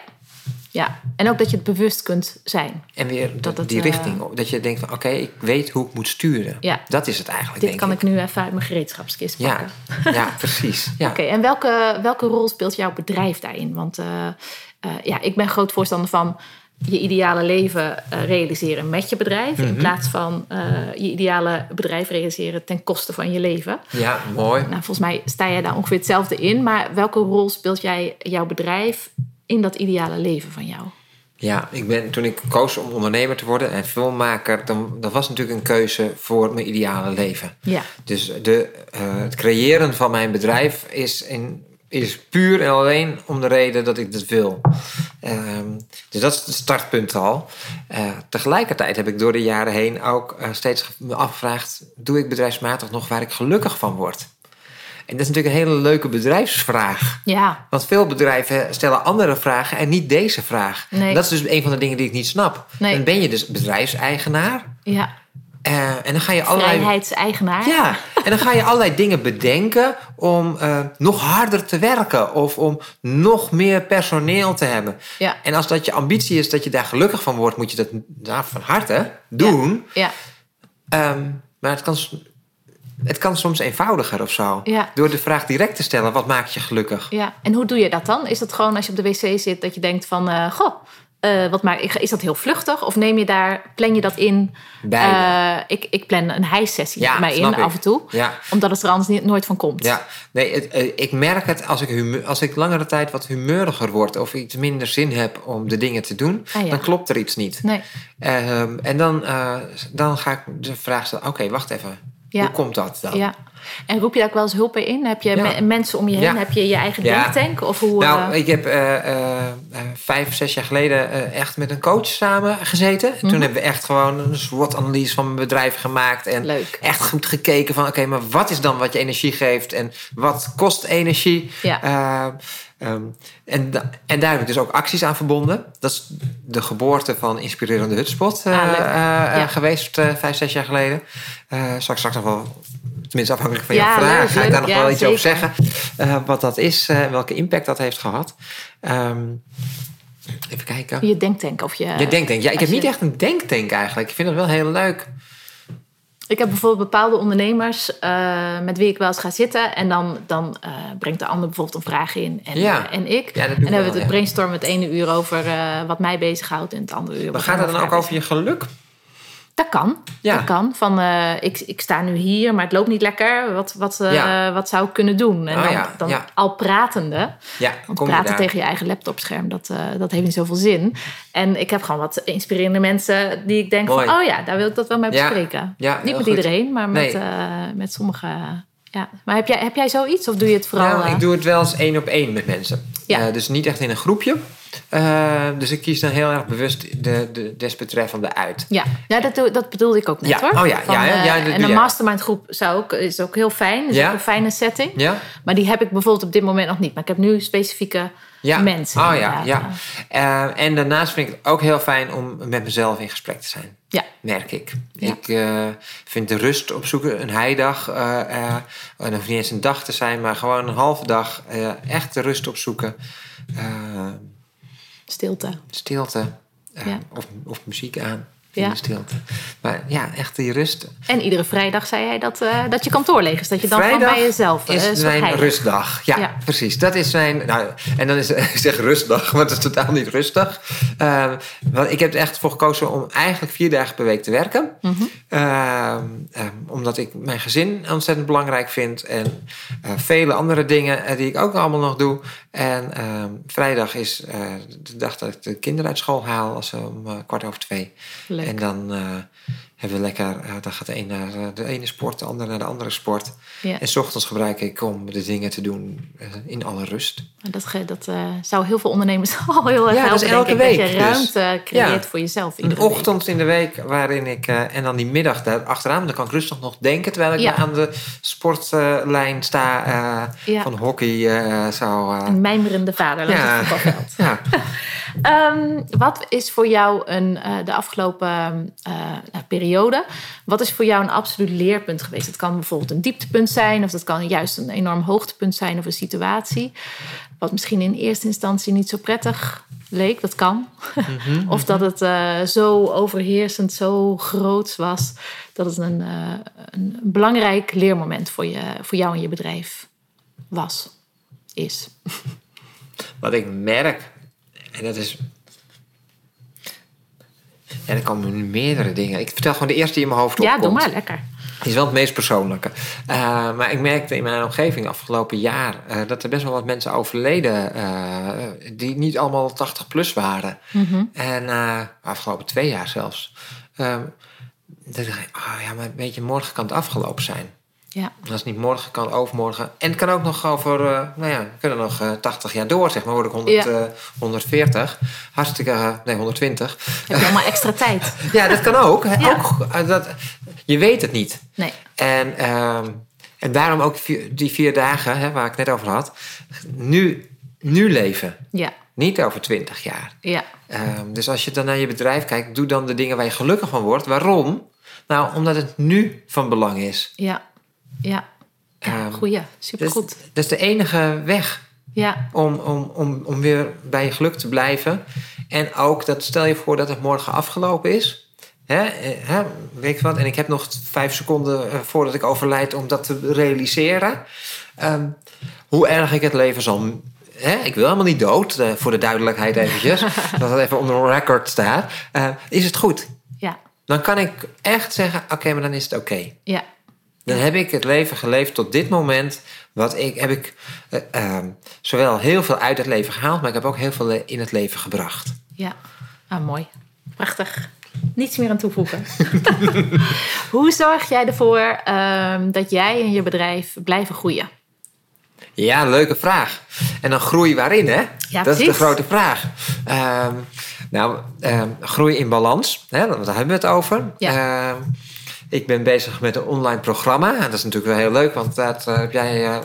Ja, en ook dat je het bewust kunt zijn. En weer Dat die uh, richting. Dat je denkt van oké, ik weet hoe ik moet sturen. Ja. Dat is het eigenlijk, Dit denk kan ik. ik nu even uit mijn gereedschapskist Ja, pakken. ja precies. Ja. Oké, en welke, welke rol speelt jouw bedrijf daarin? Want uh, uh, ja, ik ben groot voorstander van je ideale leven uh, realiseren met je bedrijf. Mhm. In plaats van uh, je ideale bedrijf realiseren ten koste van je leven. Ja, mooi. Nou, volgens mij sta jij daar ongeveer hetzelfde in. Maar welke rol speelt jij jouw bedrijf in dat ideale leven van jou? Ja, ik ben, toen ik koos om ondernemer te worden en filmmaker, dan, dat was natuurlijk een keuze voor mijn ideale leven. Ja. Dus de, uh, het creëren van mijn bedrijf is in is puur en alleen om de reden dat ik dat wil. Ehm, dus dat is het startpunt al. Uh, tegelijkertijd heb ik door de jaren heen ook uh, steeds me afgevraagd: doe ik bedrijfsmatig nog waar ik gelukkig van word? En dat is natuurlijk een hele leuke bedrijfsvraag. Ja. Want veel bedrijven stellen andere vragen en niet deze vraag. Nee. Dat is dus een van de dingen die ik niet snap. Nee. Dan ben je dus bedrijfseigenaar. Ja. Uh, en dan ga je allerlei. Vrijheidseigenaar. Ja, en dan ga je allerlei dingen bedenken om uh, nog harder te werken of om nog meer personeel te hebben. Ja. En als dat je ambitie is dat je daar gelukkig van wordt, moet je dat nou, van harte doen. Ja. Um, maar het kan, het kan soms eenvoudiger of zo. Ja. Door de vraag direct te stellen: wat maakt je gelukkig? Ja. En hoe doe je dat dan? Is dat gewoon als je op de wc zit dat je denkt van, uh, goh. Uh, wat maak, is dat heel vluchtig? Of neem je daar, plan je dat in? Uh, ik, ik plan een hijsessie ja, mij in ik. af en toe. Ja. Omdat het er anders niet, nooit van komt. Ja, nee, het, ik merk het als ik, humeur, als ik langere tijd wat humeuriger word... of iets minder zin heb om de dingen te doen... Ah, ja. dan klopt er iets niet. Nee. Ehm, en dan, dan ga ik de vraag stellen... oké, okay, wacht even. Hoe komt dat dan? Ja. En roep je daar ook wel eens hulp bij in? Heb je Ja. me- mensen om je heen? Ja. Heb je je eigen denktank? Of hoe, Nou, eh, ik heb eh, eh, vijf, zes jaar geleden echt met een coach samen gezeten. Mhm. Toen hebben we echt gewoon een SWOT-analyse van mijn bedrijf gemaakt. En Leuk. echt goed gekeken van... oké, maar wat is dan wat je energie geeft? En wat kost energie? Ja. Eh, ehm, en, da- en daar heb ik dus ook acties aan verbonden. Dat is de geboorte van Inspirerende Hutspot Ah, Ja. geweest, eh, vijf, zes jaar geleden. Zal ik straks nog wel, tenminste afhankelijk van Ja, jouw vraag, leuk, ga ik leuk. daar nog Ja, wel iets over zeggen. eh, wat dat is en welke impact dat heeft gehad. Ehm, even kijken. je denktank? Of je, Je denktank. Ja, ik heb je- niet echt een denktank eigenlijk. Ik vind het wel heel leuk. Ik heb bijvoorbeeld bepaalde ondernemers eh, met wie ik wel eens ga zitten. En dan, dan brengt de ander bijvoorbeeld een vraag in. En, Ja. en ik. Ja, en dan hebben we het ja. brainstormen het ene uur over wat mij bezighoudt. En het andere uur Maar gaat het dan ook over je geluk? Dat kan. Ja. Dat kan. Van, eh, ik, ik sta nu hier, maar het loopt niet lekker. Wat, wat, eh, Ja. wat zou ik kunnen doen? En Ah, dan, ja, dan al pratende. Ja, Want je praten tegen je eigen laptopscherm, dat, eh, dat heeft niet zoveel zin. En ik heb gewoon wat inspirerende mensen die ik denk Mooi. van... oh ja, daar wil ik dat wel mee bespreken. Ja, niet met goed. iedereen, maar met, Nee. met sommige... Ja. Maar heb jij, heb jij zoiets of doe je het vooral... Nou, ik doe het wel eens één op één met mensen. Ja. Dus niet echt in een groepje. Eh, dus ik kies dan heel erg bewust de, de desbetreffende uit. Ja, ja dat, dat bedoelde ik ook net Ja. hoor. Oh ja, Van, ja, ja, eh, ja, en een mastermind groep zou ook, is ook heel fijn. Is Ja. ook een fijne setting. Ja? Maar die heb ik bijvoorbeeld op dit moment nog niet. Maar ik heb nu specifieke Ja. mensen. Oh ja, ja. Eh, en daarnaast vind ik het ook heel fijn om met mezelf in gesprek te zijn. Ja. Merk ik. Ik vind de rust opzoeken, een heidag. en hoeft niet eens een dag te zijn, maar gewoon een halve dag. echt de rust opzoeken. Stilte. stilte. eh, Ja. of, of muziek aan. In Ja. de stilte. Maar ja, echt die rust. En iedere vrijdag zei jij dat, eh, dat je kantoor leeg is. Dat je dan gewoon Vrijdag bij jezelf eh, is mijn heilig. rustdag. Ja, Ja. precies. Dat is mijn. Nou, en dan is ik zeg rustdag, maar het is totaal niet rustig. Want ik heb er echt voor gekozen om eigenlijk vier dagen per week te werken. Mhm. Ehm, ehm, omdat ik mijn gezin ontzettend belangrijk vind. En eh, vele andere dingen eh, die ik ook allemaal nog doe. En ehm, vrijdag is eh, de dag dat ik de kinderen uit school haal. Als ze om kwart over twee. Leuk. En dan hebben we lekker. dan gaat de een naar eh, de ene sport, de ander naar de andere sport. Ja. En s ochtends gebruik ik om de dingen te doen eh, in alle rust. Dat, ge- dat eh, zou heel veel ondernemers al heel erg Ja, helpen. elke ik, week Dat je dus. ruimte creëert Ja. voor jezelf. Een week. ochtend in de week waarin ik... en dan die middag daar achteraan. Dan kan ik rustig nog denken... terwijl ik Ja. aan de sportlijn sta van hockey. zo, eh, Een mijmerende vader Ja. het ja. Ehm, wat is voor jou een, eh, de afgelopen eh, periode, wat is voor jou een absoluut leerpunt geweest? Het kan bijvoorbeeld een dieptepunt zijn, of dat kan juist een enorm hoogtepunt zijn of een situatie. Wat misschien in eerste instantie niet zo prettig leek, dat kan. of dat het eh, zo overheersend, zo groot was, dat het een, een belangrijk leermoment voor, je, voor jou en je bedrijf was, is. Wat ik merk... En dat is... En er komen nu meerdere dingen. Ik vertel gewoon de eerste die in mijn hoofd Ja, opkomt. doe maar, lekker. Die is wel het meest persoonlijke. Uh, maar ik merkte in mijn omgeving afgelopen jaar uh, dat er best wel wat mensen overleden uh, die niet allemaal 80 plus waren. Mhm. En afgelopen twee jaar zelfs. dat dacht ik, oh ja, maar weet je, morgen kan het afgelopen zijn. Ja. Als het niet morgen kan, overmorgen. En het kan ook nog over, eh, nou ja, we kunnen nog eh 80 jaar door, zeg maar. Word ik 100, Ja. eh, 140. Hartstikke, eh, nee, 120. Heb je allemaal extra tijd? Ja, dat kan ook. Ja. ook dat, je weet het niet. Nee. En, ehm, en daarom ook die vier dagen hè, waar ik net over had. Nu, nu leven. Ja. Niet over 20 jaar. Ja. Ehm, dus als je dan naar je bedrijf kijkt, doe dan de dingen waar je gelukkig van wordt. Waarom? Nou, omdat het nu van belang is. Ja. Ja. Ja, Ehm, goeie. Dat Supergoed. is, dat is de enige weg Ja. om, om, om, om weer bij je geluk te blijven. En ook, dat stel je voor dat het morgen afgelopen is. Hè, hè, weet je wat? En ik heb nog vijf seconden eh, voordat ik overlijd om dat te realiseren. Ehm, hoe erg ik het leven zal... Hè, ik wil helemaal niet dood, eh, voor de duidelijkheid eventjes. dat het even onder record staat. Eh, is het goed? Ja. Dan kan ik echt zeggen, oké, maar dan is het oké. Ja. Dan heb ik het leven geleefd tot dit moment. Wat ik, heb ik eh, ehm, zowel heel veel uit het leven gehaald, maar ik heb ook heel veel in het leven gebracht. Ja. Ah, mooi. Prachtig. Niets meer aan toevoegen. Hoe zorg jij ervoor ehm, dat jij en je bedrijf blijven groeien? Ja, leuke vraag. En dan groei waarin, hè? Ja, dat is de grote vraag. Ehm, nou, groei in balans, hè? daar hebben we het over. Ehm, ik ben bezig met een online programma. En dat is natuurlijk wel heel leuk, want daar eh, heb jij eh,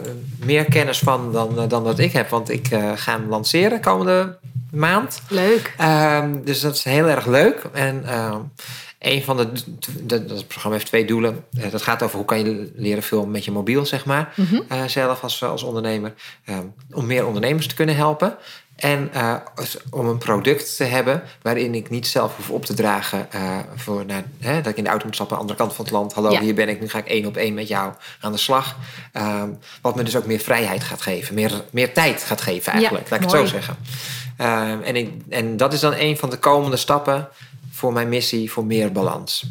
meer kennis van dan, eh, dan dat ik heb. Want ik ga hem lanceren komende maand. Leuk. Ehm, dus dat is heel erg leuk. En ehm, een van de, dat programma heeft twee doelen. Dat gaat over hoe kan je leren filmen met je mobiel, zeg maar. Mhm. Zelf als, als ondernemer. Ehm, om meer ondernemers te kunnen helpen. En eh, om een product te hebben waarin ik niet zelf hoef op te dragen. eh, voor, naar, hè, dat ik in de auto moet stappen aan de andere kant van het land. Hallo, Ja. hier ben ik. Nu ga ik één op één met jou aan de slag. Ehm, wat me dus ook meer vrijheid gaat geven. Meer, meer tijd gaat geven eigenlijk. Laat ik het zo zeggen. Ehm, en, ik, en dat is dan een van de komende stappen voor mijn missie voor meer balans.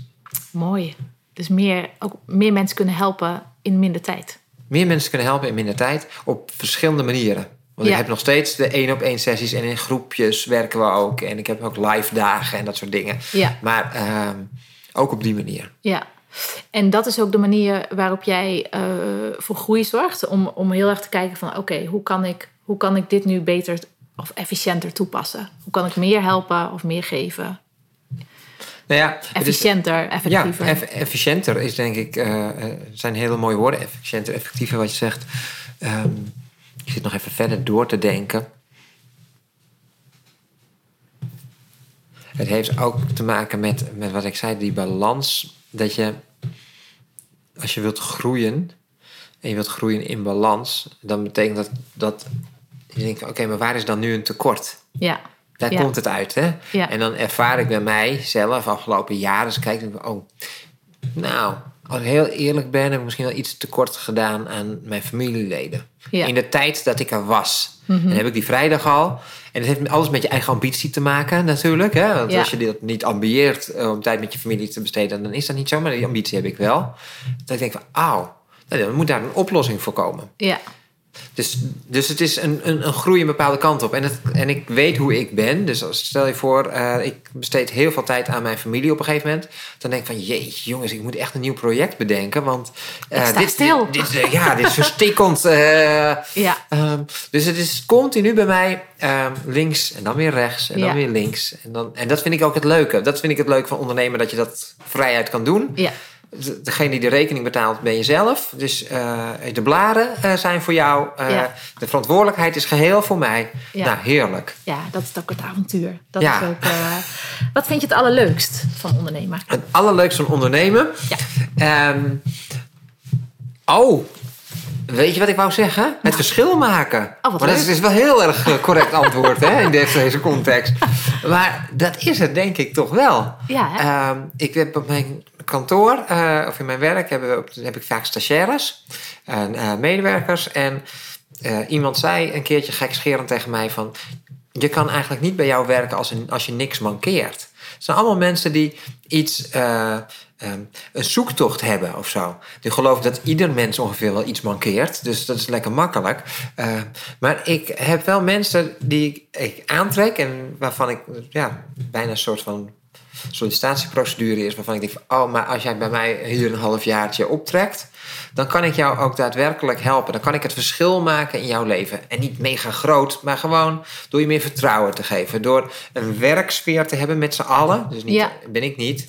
Mooi. Dus meer, ook meer mensen kunnen helpen in minder tijd. Meer mensen kunnen helpen in minder tijd op verschillende manieren. Want Ja. ik heb nog steeds de één op één sessies en in groepjes werken we ook. En ik heb ook live dagen en dat soort dingen. Ja. Maar ehm, ook op die manier. Ja. En dat is ook de manier waarop jij eh, voor groei zorgt. Om, om heel erg te kijken van oké, hoe kan ik hoe kan ik dit nu beter of efficiënter toepassen? Hoe kan ik meer helpen of meer geven? Nou ja, is, Efficiënter, ja, effectiever. eff- efficiënter is denk ik, eh, zijn hele mooie woorden. Efficiënter, effectiever wat je zegt. Ehm, ik zit nog even verder door te denken. Het heeft ook te maken met, met wat ik zei, die balans. Dat je, als je wilt groeien en je wilt groeien in balans, dan betekent dat dat je denkt: oké, maar waar is dan nu een tekort? ja. Daar Ja. komt het uit, hè? Ja. En dan ervaar ik bij mij zelf afgelopen jaren, dus kijk ik, oh, nou, als ik heel eerlijk ben, heb ik misschien wel iets tekort gedaan aan mijn familieleden. Ja. Mhm. In de tijd dat ik er was. En dan heb ik die vrijdag al. En dat heeft alles met je eigen ambitie te maken, natuurlijk. Hè? Want Ja. als je dit niet ambieert eh, om tijd met je familie te besteden, dan is dat niet zo. Maar die ambitie heb ik wel. Dat ik denk van, auw, nou, dan moet daar een oplossing voor komen. Ja. Dus, dus het is een, een, een groei een bepaalde kant op. En, het, en ik weet hoe ik ben. Dus als, stel je voor, eh, ik besteed heel veel tijd aan mijn familie op een gegeven moment. Dan denk ik van, jeetje jongens, ik moet echt een nieuw project bedenken. Want sta dit, stil. Dit, dit, eh, ja, dit is verstikkend. Ja. ehm, dus het is continu bij mij ehm, links en dan weer rechts en dan Ja. weer links. En, dan, en dat vind ik ook het leuke. Dat vind ik het leuke van ondernemen, dat je dat vrijheid kan doen. Ja. De- Degene die de rekening betaalt ben jezelf. Dus eh, de bladen eh, zijn voor jou. Eh, Ja. De verantwoordelijkheid is geheel voor mij. Ja. Nou, heerlijk. ja, dat is ook het avontuur. Dat Ja. is ook, wat vind je het allerleukst van ondernemer? Het allerleukste van ondernemen. Ja. Ehm, oh, weet je wat ik wou zeggen? Het verschil maken. Nou. Oh, wat maar dat is, is wel heel erg correct antwoord hè, in deze, context. Maar dat is het denk ik toch wel. Ja, hè? Ehm, ik heb op mijn kantoor, eh, of in mijn werk, hebben we, heb ik vaak stagiaires en eh, medewerkers. En eh, iemand zei een keertje gekscherend tegen mij van... je kan eigenlijk niet bij jou werken als, als je niks mankeert. Het zijn allemaal mensen die iets, eh, ehm, een zoektocht hebben of zo. Die geloven dat ieder mens ongeveer wel iets mankeert. Dus dat is lekker makkelijk. Maar ik heb wel mensen die ik, ik aantrek en waarvan ik ja, bijna een soort van sollicitatieprocedure is waarvan ik denk van, oh, maar als jij bij mij hier een halfjaartje optrekt, dan kan ik jou ook daadwerkelijk helpen. Dan kan ik het verschil maken in jouw leven. En niet mega groot, maar gewoon door je meer vertrouwen te geven. Door een werksfeer te hebben met z'n allen. Dus niet, Ja. ben ik niet.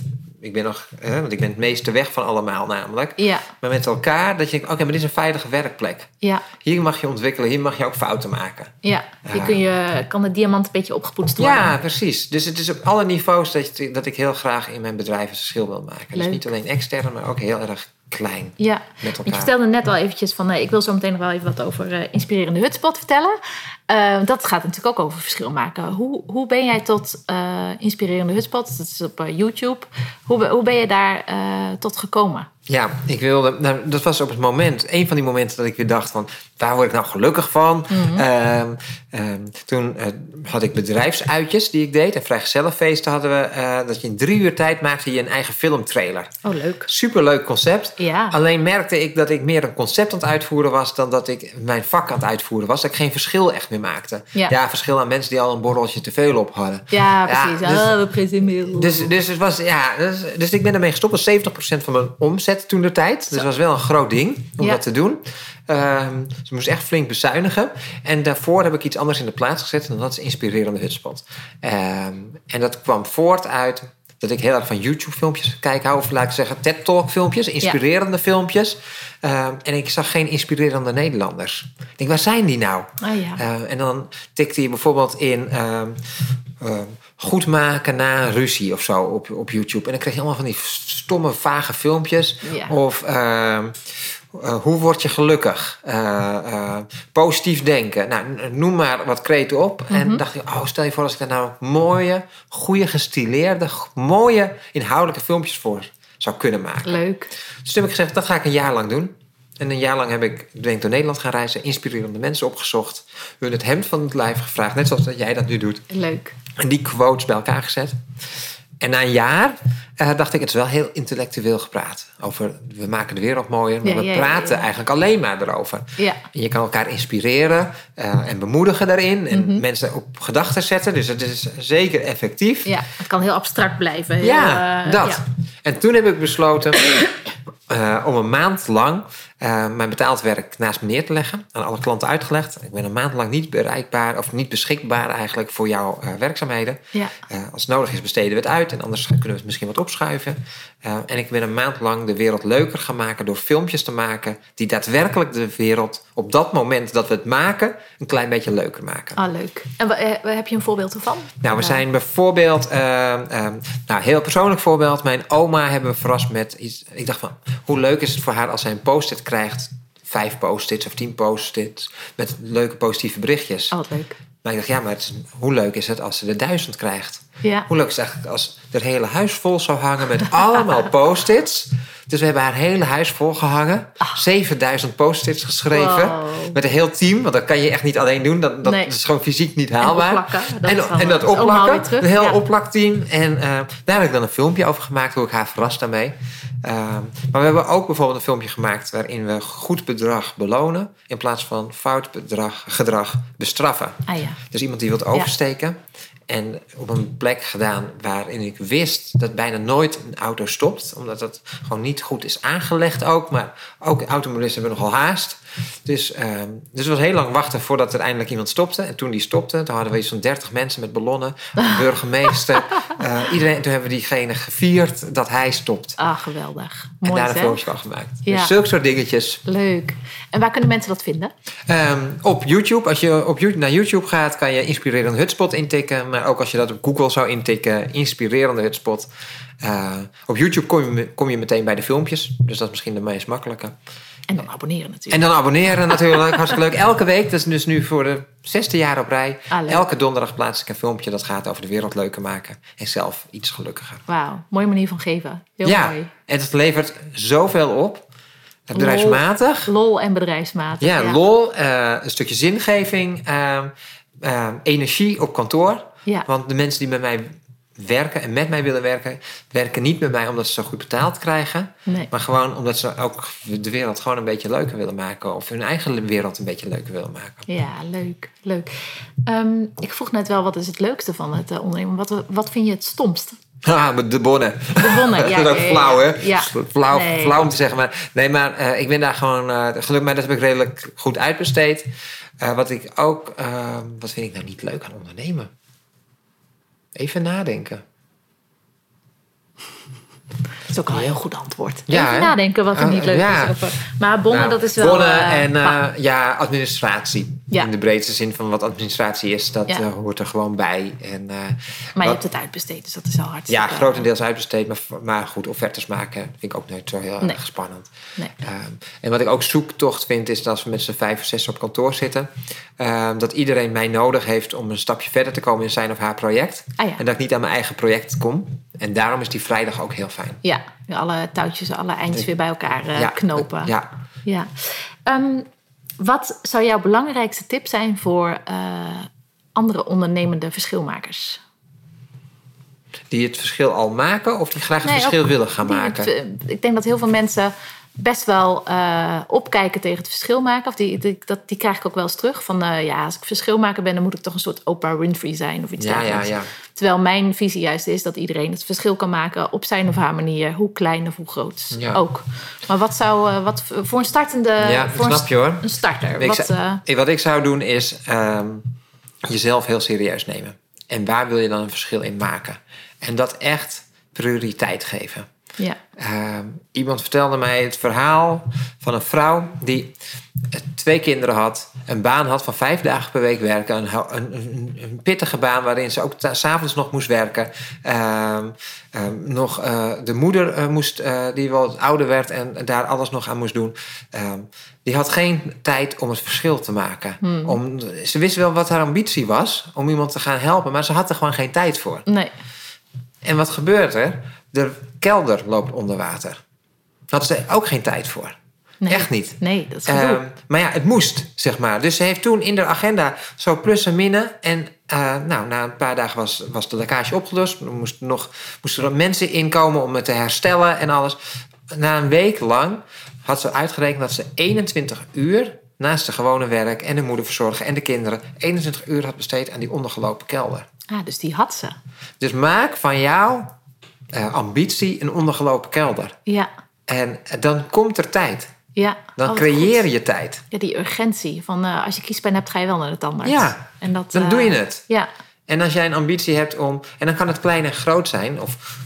Ik ben nog, hè, want ik ben het meeste weg van allemaal namelijk. Ja, Maar met elkaar, dat je denkt, oké, maar dit is een veilige werkplek. ja, Hier mag je ontwikkelen, hier mag je ook fouten maken. ja. Hier kun je, kan de diamant een beetje opgepoetst worden. Ja, precies. Dus het is op alle niveaus dat, je- dat ik heel graag in mijn bedrijf een verschil wil maken. Dus Leuk. niet alleen extern, maar ook heel erg klein Ja, met elkaar. vertelde net al eventjes van, eh, ik wil zo meteen nog wel even wat over eh, inspirerende hutspot vertellen. Eh, dat gaat natuurlijk ook over verschil maken. Hoe, hoe ben jij tot eh, inspirerende hutspot, dat is op eh, YouTube, hoe, hoe ben je daar eh, tot gekomen? Ja, ik wilde. Nou, dat was op het moment, een van die momenten dat ik weer dacht van, waar word ik nou gelukkig van? Mhm. Ehm, ehm, toen had ik bedrijfsuitjes die ik deed en vrijgezellenfeesten hadden we. dat je in drie uur tijd maakte je een eigen filmtrailer. Oh, leuk. Superleuk concept. Ja. Alleen merkte ik dat ik meer een concept aan het uitvoeren was dan dat ik mijn vak aan het uitvoeren was. Dat ik geen verschil echt meer maakte. Ja. verschil aan mensen die al een borreltje te veel op hadden. Ja, precies. dus- oh, we. Dus, dus, het was, ja, dus, dus ik ben ermee gestopt. Dat was 70% van mijn omzet toen de tijd. Dus dat was wel een groot ding om Ja. dat te doen. Ehm ik moest echt flink bezuinigen. En daarvoor heb ik iets anders in de plaats gezet. En dat is inspirerende hutspot. Ehm, en dat kwam voort uit dat ik heel erg van YouTube-filmpjes kijk hou. Of laat ik zeggen TED-talk-filmpjes. Inspirerende filmpjes. Ehm, en ik zag geen inspirerende Nederlanders. Ik denk, waar zijn die nou? Oh ja. Uh, en dan tikte je bijvoorbeeld in uh, goed maken na ruzie of zo op, op YouTube. En dan kreeg je allemaal van die stomme, vage filmpjes. Ja. Of uh, hoe word je gelukkig? Uh, positief denken. Nou, noem maar wat kreten op. Mm -hmm. En dacht ik, oh, stel je voor als ik daar nou mooie, goede, gestileerde, mooie, inhoudelijke filmpjes voor zou kunnen maken. Leuk. Dus toen heb ik gezegd, dat ga ik een jaar lang doen. En een jaar lang heb ik, ben ik door Nederland gaan reizen, inspirerende mensen opgezocht, hun het hemd van het lijf gevraagd, net zoals dat jij dat nu doet. Leuk. En die quotes bij elkaar gezet. En na een jaar uh, dacht ik, het is wel heel intellectueel gepraat. Over, we maken de wereld mooier, maar Ja, we ja, praten ja, eigenlijk alleen maar erover. Ja. En je kan elkaar inspireren uh, en bemoedigen daarin. En Mhm. mensen op gedachten zetten. Dus het is zeker effectief. Ja, het kan heel abstract blijven. Heel, Ja, eh, dat. ja. En toen heb ik besloten om een maand lang uh, mijn betaald werk naast me neer te leggen. Aan alle klanten uitgelegd. Ik ben een maand lang niet bereikbaar of niet beschikbaar eigenlijk voor jouw uh, werkzaamheden. Ja. als het nodig is besteden we het uit en anders kunnen we het misschien wat opschuiven. En ik ben een maand lang de wereld leuker gaan maken door filmpjes te maken die daadwerkelijk de wereld op dat moment dat we het maken een klein beetje leuker maken. Ah, leuk. En uh, heb je een voorbeeld ervan? Nou, we zijn bijvoorbeeld, uh, uh, nou, heel persoonlijk voorbeeld. Mijn oma hebben we verrast met iets. Ik dacht van, hoe leuk is het voor haar als zij een post-it krijgt? Vijf post-its of tien post-its met leuke positieve berichtjes. Oh, leuk. Maar ik dacht, ja, maar het hoe leuk is het als ze er duizend krijgt? Ja. Hoe leuk is het eigenlijk als er hele huis vol zou hangen met allemaal post-its? Dus we hebben haar hele huis vol gehangen. 7000 post-its geschreven. Wow. Met een heel team. Want dat kan je echt niet alleen doen. Dat, dat Nee. is gewoon fysiek niet haalbaar. En opplakken. Dat en, is en dat opplakken. terug. Een heel Ja. opplakteam. En eh, daar heb ik dan een filmpje over gemaakt. Hoe ik haar verrast daarmee. Uh, maar we hebben ook bijvoorbeeld een filmpje gemaakt. Waarin we goed bedrag belonen. In plaats van fout bedrag, gedrag bestraffen. Ah ja. Dus iemand die wilt oversteken. En op een plek gedaan waarin ik wist dat bijna nooit een auto stopt. Omdat dat gewoon niet goed is aangelegd ook. Maar ook automobilisten hebben nogal haast. Dus, uh, dus het was heel lang wachten voordat er eindelijk iemand stopte. En toen die stopte, toen hadden we iets van 30 mensen met ballonnen. Een burgemeester. Uh, iedereen, toen hebben we diegene gevierd dat hij stopt. Ah, geweldig. en Mooi daar een filmpje van gemaakt. Ja. Dus zulke soort dingetjes. Leuk. En waar kunnen mensen dat vinden? Um, op YouTube, als je op YouTube, naar YouTube gaat, kan je inspirerende hutspot intikken. Maar ook als je dat op Google zou intikken, inspirerende hutspot. Uh, op YouTube kom je, kom je meteen bij de filmpjes. Dus dat is misschien de meest makkelijke. En dan abonneren natuurlijk. En dan abonneren natuurlijk. Hartstikke leuk. Elke week, dat is dus nu voor de zesde jaar op rij. Ah, elke donderdag plaats ik een filmpje dat gaat over de wereld leuker maken. En zelf iets gelukkiger. Wauw, mooie manier van geven. Heel ja, mooi. en het levert zoveel op. Bedrijfsmatig. Lol en bedrijfsmatig. Ja, lol, uh, een stukje zingeving, uh, uh, energie op kantoor. Ja. Want de mensen die met mij werken en met mij willen werken, werken niet met mij omdat ze zo goed betaald krijgen. Nee. Maar gewoon omdat ze ook de wereld gewoon een beetje leuker willen maken. Of hun eigen wereld een beetje leuker willen maken. Ja, leuk. leuk. Um, ik vroeg net wel, wat is het leukste van het uh, ondernemen? Wat, wat vind je het stomst? Ah, de bonnen. De bonnen, ja. dat is ook flauw, hè? Ja. Flauw, Nee. flauw om te zeggen. Maar, nee, maar eh, ik ben daar gewoon... eh geluk, maar dat heb ik redelijk goed uitbesteed. Eh, wat ik ook... eh, wat vind ik nou niet leuk aan ondernemen? Even nadenken. Dat is ook al een heel goed antwoord. Ja, Even nadenken wat er niet leuk ja. is. Over. Maar bonnen, Nou, dat is wel... bonnen eh, en eh, ja, administratie. Ja. In de breedste zin van wat administratie is, dat Ja. eh, hoort er gewoon bij. En, eh, maar je hebt het uitbesteed, dus dat is al hartstikke... ja, grotendeels uitbesteed, maar, maar goed, offertes maken vind ik ook nooit zo heel Nee. erg spannend. Nee. Ehm, en wat ik ook zoektocht vind, is dat als we met z'n vijf of zes op kantoor zitten, ehm, dat iedereen mij nodig heeft om een stapje verder te komen in zijn of haar project. Ah ja. En dat ik niet aan mijn eigen project kom. En daarom is die vrijdag ook heel fijn. Ja, alle touwtjes, alle eindjes weer bij elkaar eh, knopen. Ja, Ja. Ehm, wat zou jouw belangrijkste tip zijn voor eh, andere ondernemende verschilmakers? die het verschil al maken of die graag het Nee, verschil willen gaan maken. het, eh, ik denk dat heel veel mensen best wel eh, opkijken tegen het verschil maken. Of die, die, dat, die krijg ik ook wel eens terug. Van eh, ja, als ik verschilmaker ben, dan moet ik toch een soort Oprah Winfrey zijn of iets Ja, dergelijks. ja. Terwijl mijn visie juist is dat iedereen het verschil kan maken op zijn of haar manier, hoe klein of hoe groot ook. Maar wat zou eh, wat voor een startende, voor een, snap je hoor. een starter? Ik Wat, zou- wat ik zou doen is ehm, jezelf heel serieus nemen. En waar wil je dan een verschil in maken? En dat echt prioriteit geven. Ja. Ehm, iemand vertelde mij het verhaal van een vrouw die eh, twee kinderen had, een baan had van vijf dagen per week werken, een, een, een, pittige baan waarin ze ook s'avonds nog moest werken. Ehm, ehm, nog eh, de moeder eh, moest, die wel ouder werd en daar alles nog aan moest doen. Die had geen tijd om het verschil te maken. Om, ze wist wel wat haar ambitie was om iemand te gaan helpen, maar ze had er gewoon geen tijd voor. Nee. En wat gebeurt er? De kelder loopt onder water. Daar hadden ze ook geen tijd voor. nee. Echt niet. Nee, dat is gedoe. Ehm, maar ja, het moest, zeg maar. Dus ze heeft toen in de agenda zo plus en minnen. En eh, nou, na een paar dagen was, was de lekkage opgelost. Er moesten, nog, moesten er mensen inkomen om het te herstellen en alles. Na een week lang had ze uitgerekend dat ze 21 uur... naast de gewone werk en de moeder verzorgen en de kinderen... 21 uur had besteed aan die ondergelopen kelder. ah, dus die had ze. Dus maak van jouw eh, ambitie een ondergelopen kelder. Ja, En eh, dan komt er tijd. ja. Dan Oh, creëer goed. je tijd. Ja, die urgentie van eh, als je kiespijn hebt, ga je wel naar de tandarts. Ja, en dat, Dan eh, doe je het. Ja, En als jij een ambitie hebt om... En dan kan het klein en groot zijn. Of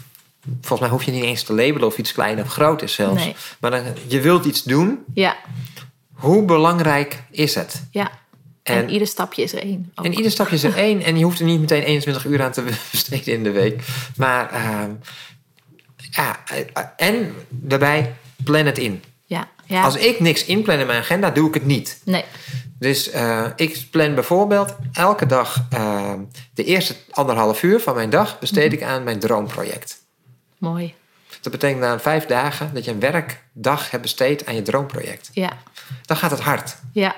volgens mij hoef je niet eens te labelen of iets klein of groot is zelfs. Nee. Maar dan, je wilt iets doen. ja, Hoe belangrijk is het? ja. En, En- ieder stapje is er één. ook. En ieder stapje is er één. En je hoeft er niet meteen 21 uur aan te besteden in de week. Maar ehm, ja, eh, en daarbij plan het in. Ja, ja. Als ik niks inplan in mijn agenda, doe ik het niet. Nee, Dus eh, ik plan bijvoorbeeld elke dag eh, de eerste anderhalf uur van mijn dag besteed ik aan mijn droomproject. mooi. Dat betekent na vijf dagen dat je een werkdag hebt besteed aan je droomproject. Ja, Dan gaat het hard. ja.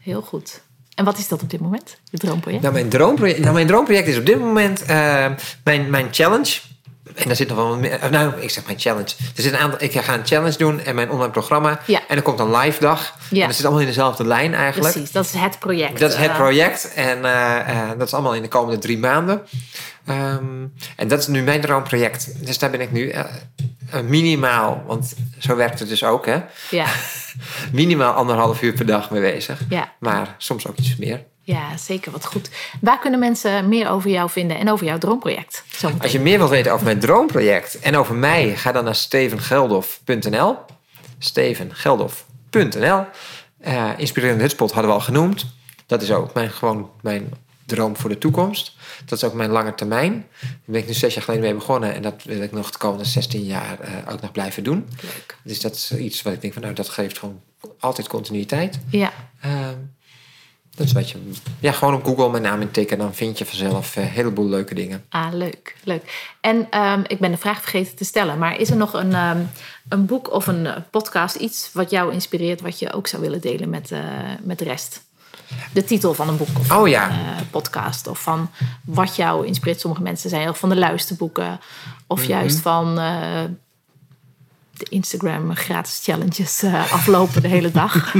Heel goed. En wat is dat op dit moment? Je droomproject? Nou, mijn droomproject, nou, mijn droomproject is op dit moment eh, mijn, mijn challenge. En daar zit nog wel wat meer. Nou, ik zeg mijn challenge. Er zit een aantal, ik ga een challenge doen en mijn online programma. Ja. En er komt een live dag. Ja. En dat zit allemaal in dezelfde lijn eigenlijk. Precies, dat is het project. Dat is het eh, project en eh, eh, dat is allemaal in de komende drie maanden. Ehm, en dat is nu mijn droomproject. Dus daar ben ik nu minimaal, want zo werkt het dus ook, hè? Ja, Minimaal anderhalf uur per dag mee bezig. ja, Maar soms ook iets meer. Ja, zeker wat goed. Waar kunnen mensen meer over jou vinden en over jouw droomproject? Zometeen. Als je meer wilt weten over mijn droomproject en over mij, ga dan naar stevengeldof.nl. Stevengeldof.nl. Eh inspirerende hutspot hadden we al genoemd. Dat is ook mijn, gewoon mijn droom voor de toekomst. Dat is ook mijn lange termijn. Daar ben ik nu zes jaar geleden mee begonnen. En dat wil ik nog de komende 16 jaar eh, ook nog blijven doen. Leuk. Dus dat is iets wat ik denk van nou, dat geeft gewoon altijd continuïteit. Ja, Ehm, dat is wat je... Ja, gewoon op Google mijn naam intikken. Dan vind je vanzelf eh, een heleboel leuke dingen. ah, leuk, leuk. En ehm, ik ben de vraag vergeten te stellen, maar is er nog een, ehm, een boek of een eh, podcast, iets wat jou inspireert, wat je ook zou willen delen met, eh, met de rest? De titel van een boek of Oh ja. een podcast, of van wat jou inspireert. Sommige mensen zijn heel van de luisterboeken, of Mhm. juist van, de Instagram gratis challenges uh, aflopen de hele dag.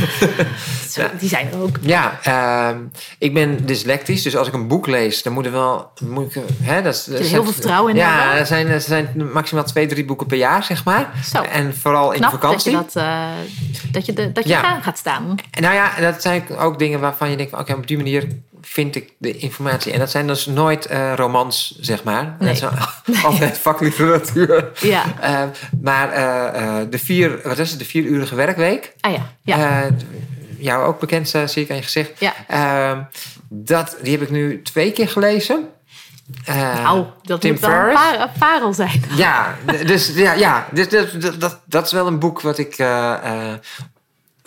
Zo, die zijn er ook. Ja, uh, ik ben dyslectisch, dus als ik een boek lees, dan moet er wel. Moet ik, hè, dat, dat heel veel vertrouwen in Ja, er zijn, er zijn maximaal twee, drie boeken per jaar, zeg maar. Zo. En vooral in vakantie. Dat je, dat, uh, dat je, de, dat je ja. gaat staan. Nou ja, dat zijn ook dingen waarvan je denkt: oké, okay, op die manier vind ik de informatie. En dat zijn dus nooit uh, romans, zeg maar. Nee. Dat zijn altijd vakliteratuur. Ja. Uh, maar uh, de vier, wat is het, de vierurige werkweek. Ah ja. ja. jou ook bekend, zie ik aan je gezicht. Ja. Dat, die heb ik nu twee keer gelezen. nou, dat Tim moet wel een, par een, parel zijn. Ja, dus, ja, ja dus, dat, dat, dat is wel een boek wat ik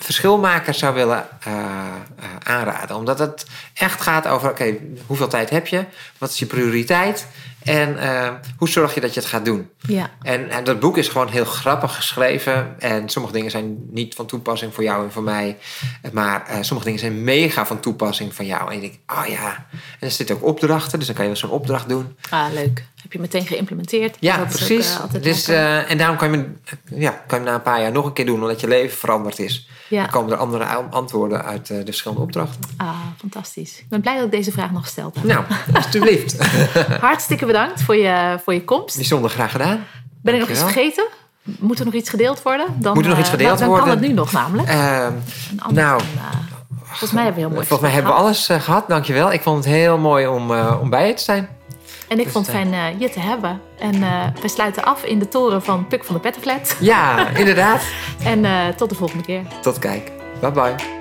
verschilmaker zou willen uh, uh, aanraden. Omdat het echt gaat over: oké, hoeveel tijd heb je? Wat is je prioriteit? En uh, hoe zorg je dat je het gaat doen? Ja. En, en, dat boek is gewoon heel grappig geschreven. En sommige dingen zijn niet van toepassing voor jou en voor mij. Maar sommige dingen zijn mega van toepassing van jou. En je denkt, oh ja. En er zitten ook opdrachten, dus dan kan je wel zo'n opdracht doen. Ah, leuk. Heb je meteen geïmplementeerd? Ja, dat precies. Ook, dus, en daarom kan je, ja, kan je na een paar jaar nog een keer doen, omdat je leven veranderd is. Ja. Dan komen er andere antwoorden uit de verschillende opdrachten. Ah, fantastisch. Ik ben blij dat ik deze vraag nog gesteld heb. Nou, alsjeblieft. Hartstikke bedankt voor je, voor je komst. Bijzonder graag gedaan. Ben ik nog iets vergeten? Moet er nog iets gedeeld worden? Dan, Moet er nog iets gedeeld dan, worden? Dan kan het nu nog namelijk. Uh, nou, uh, volgens mij hebben we heel mooi Volgens mij hebben we alles uh, gehad. Dankjewel. Ik vond het heel mooi om, uh, om bij je te zijn. En ik dus, vond het fijn je te hebben. En we sluiten af in de toren van Puk van de Pettenflat. Ja, inderdaad. en tot de volgende keer. Tot kijk. Bye bye.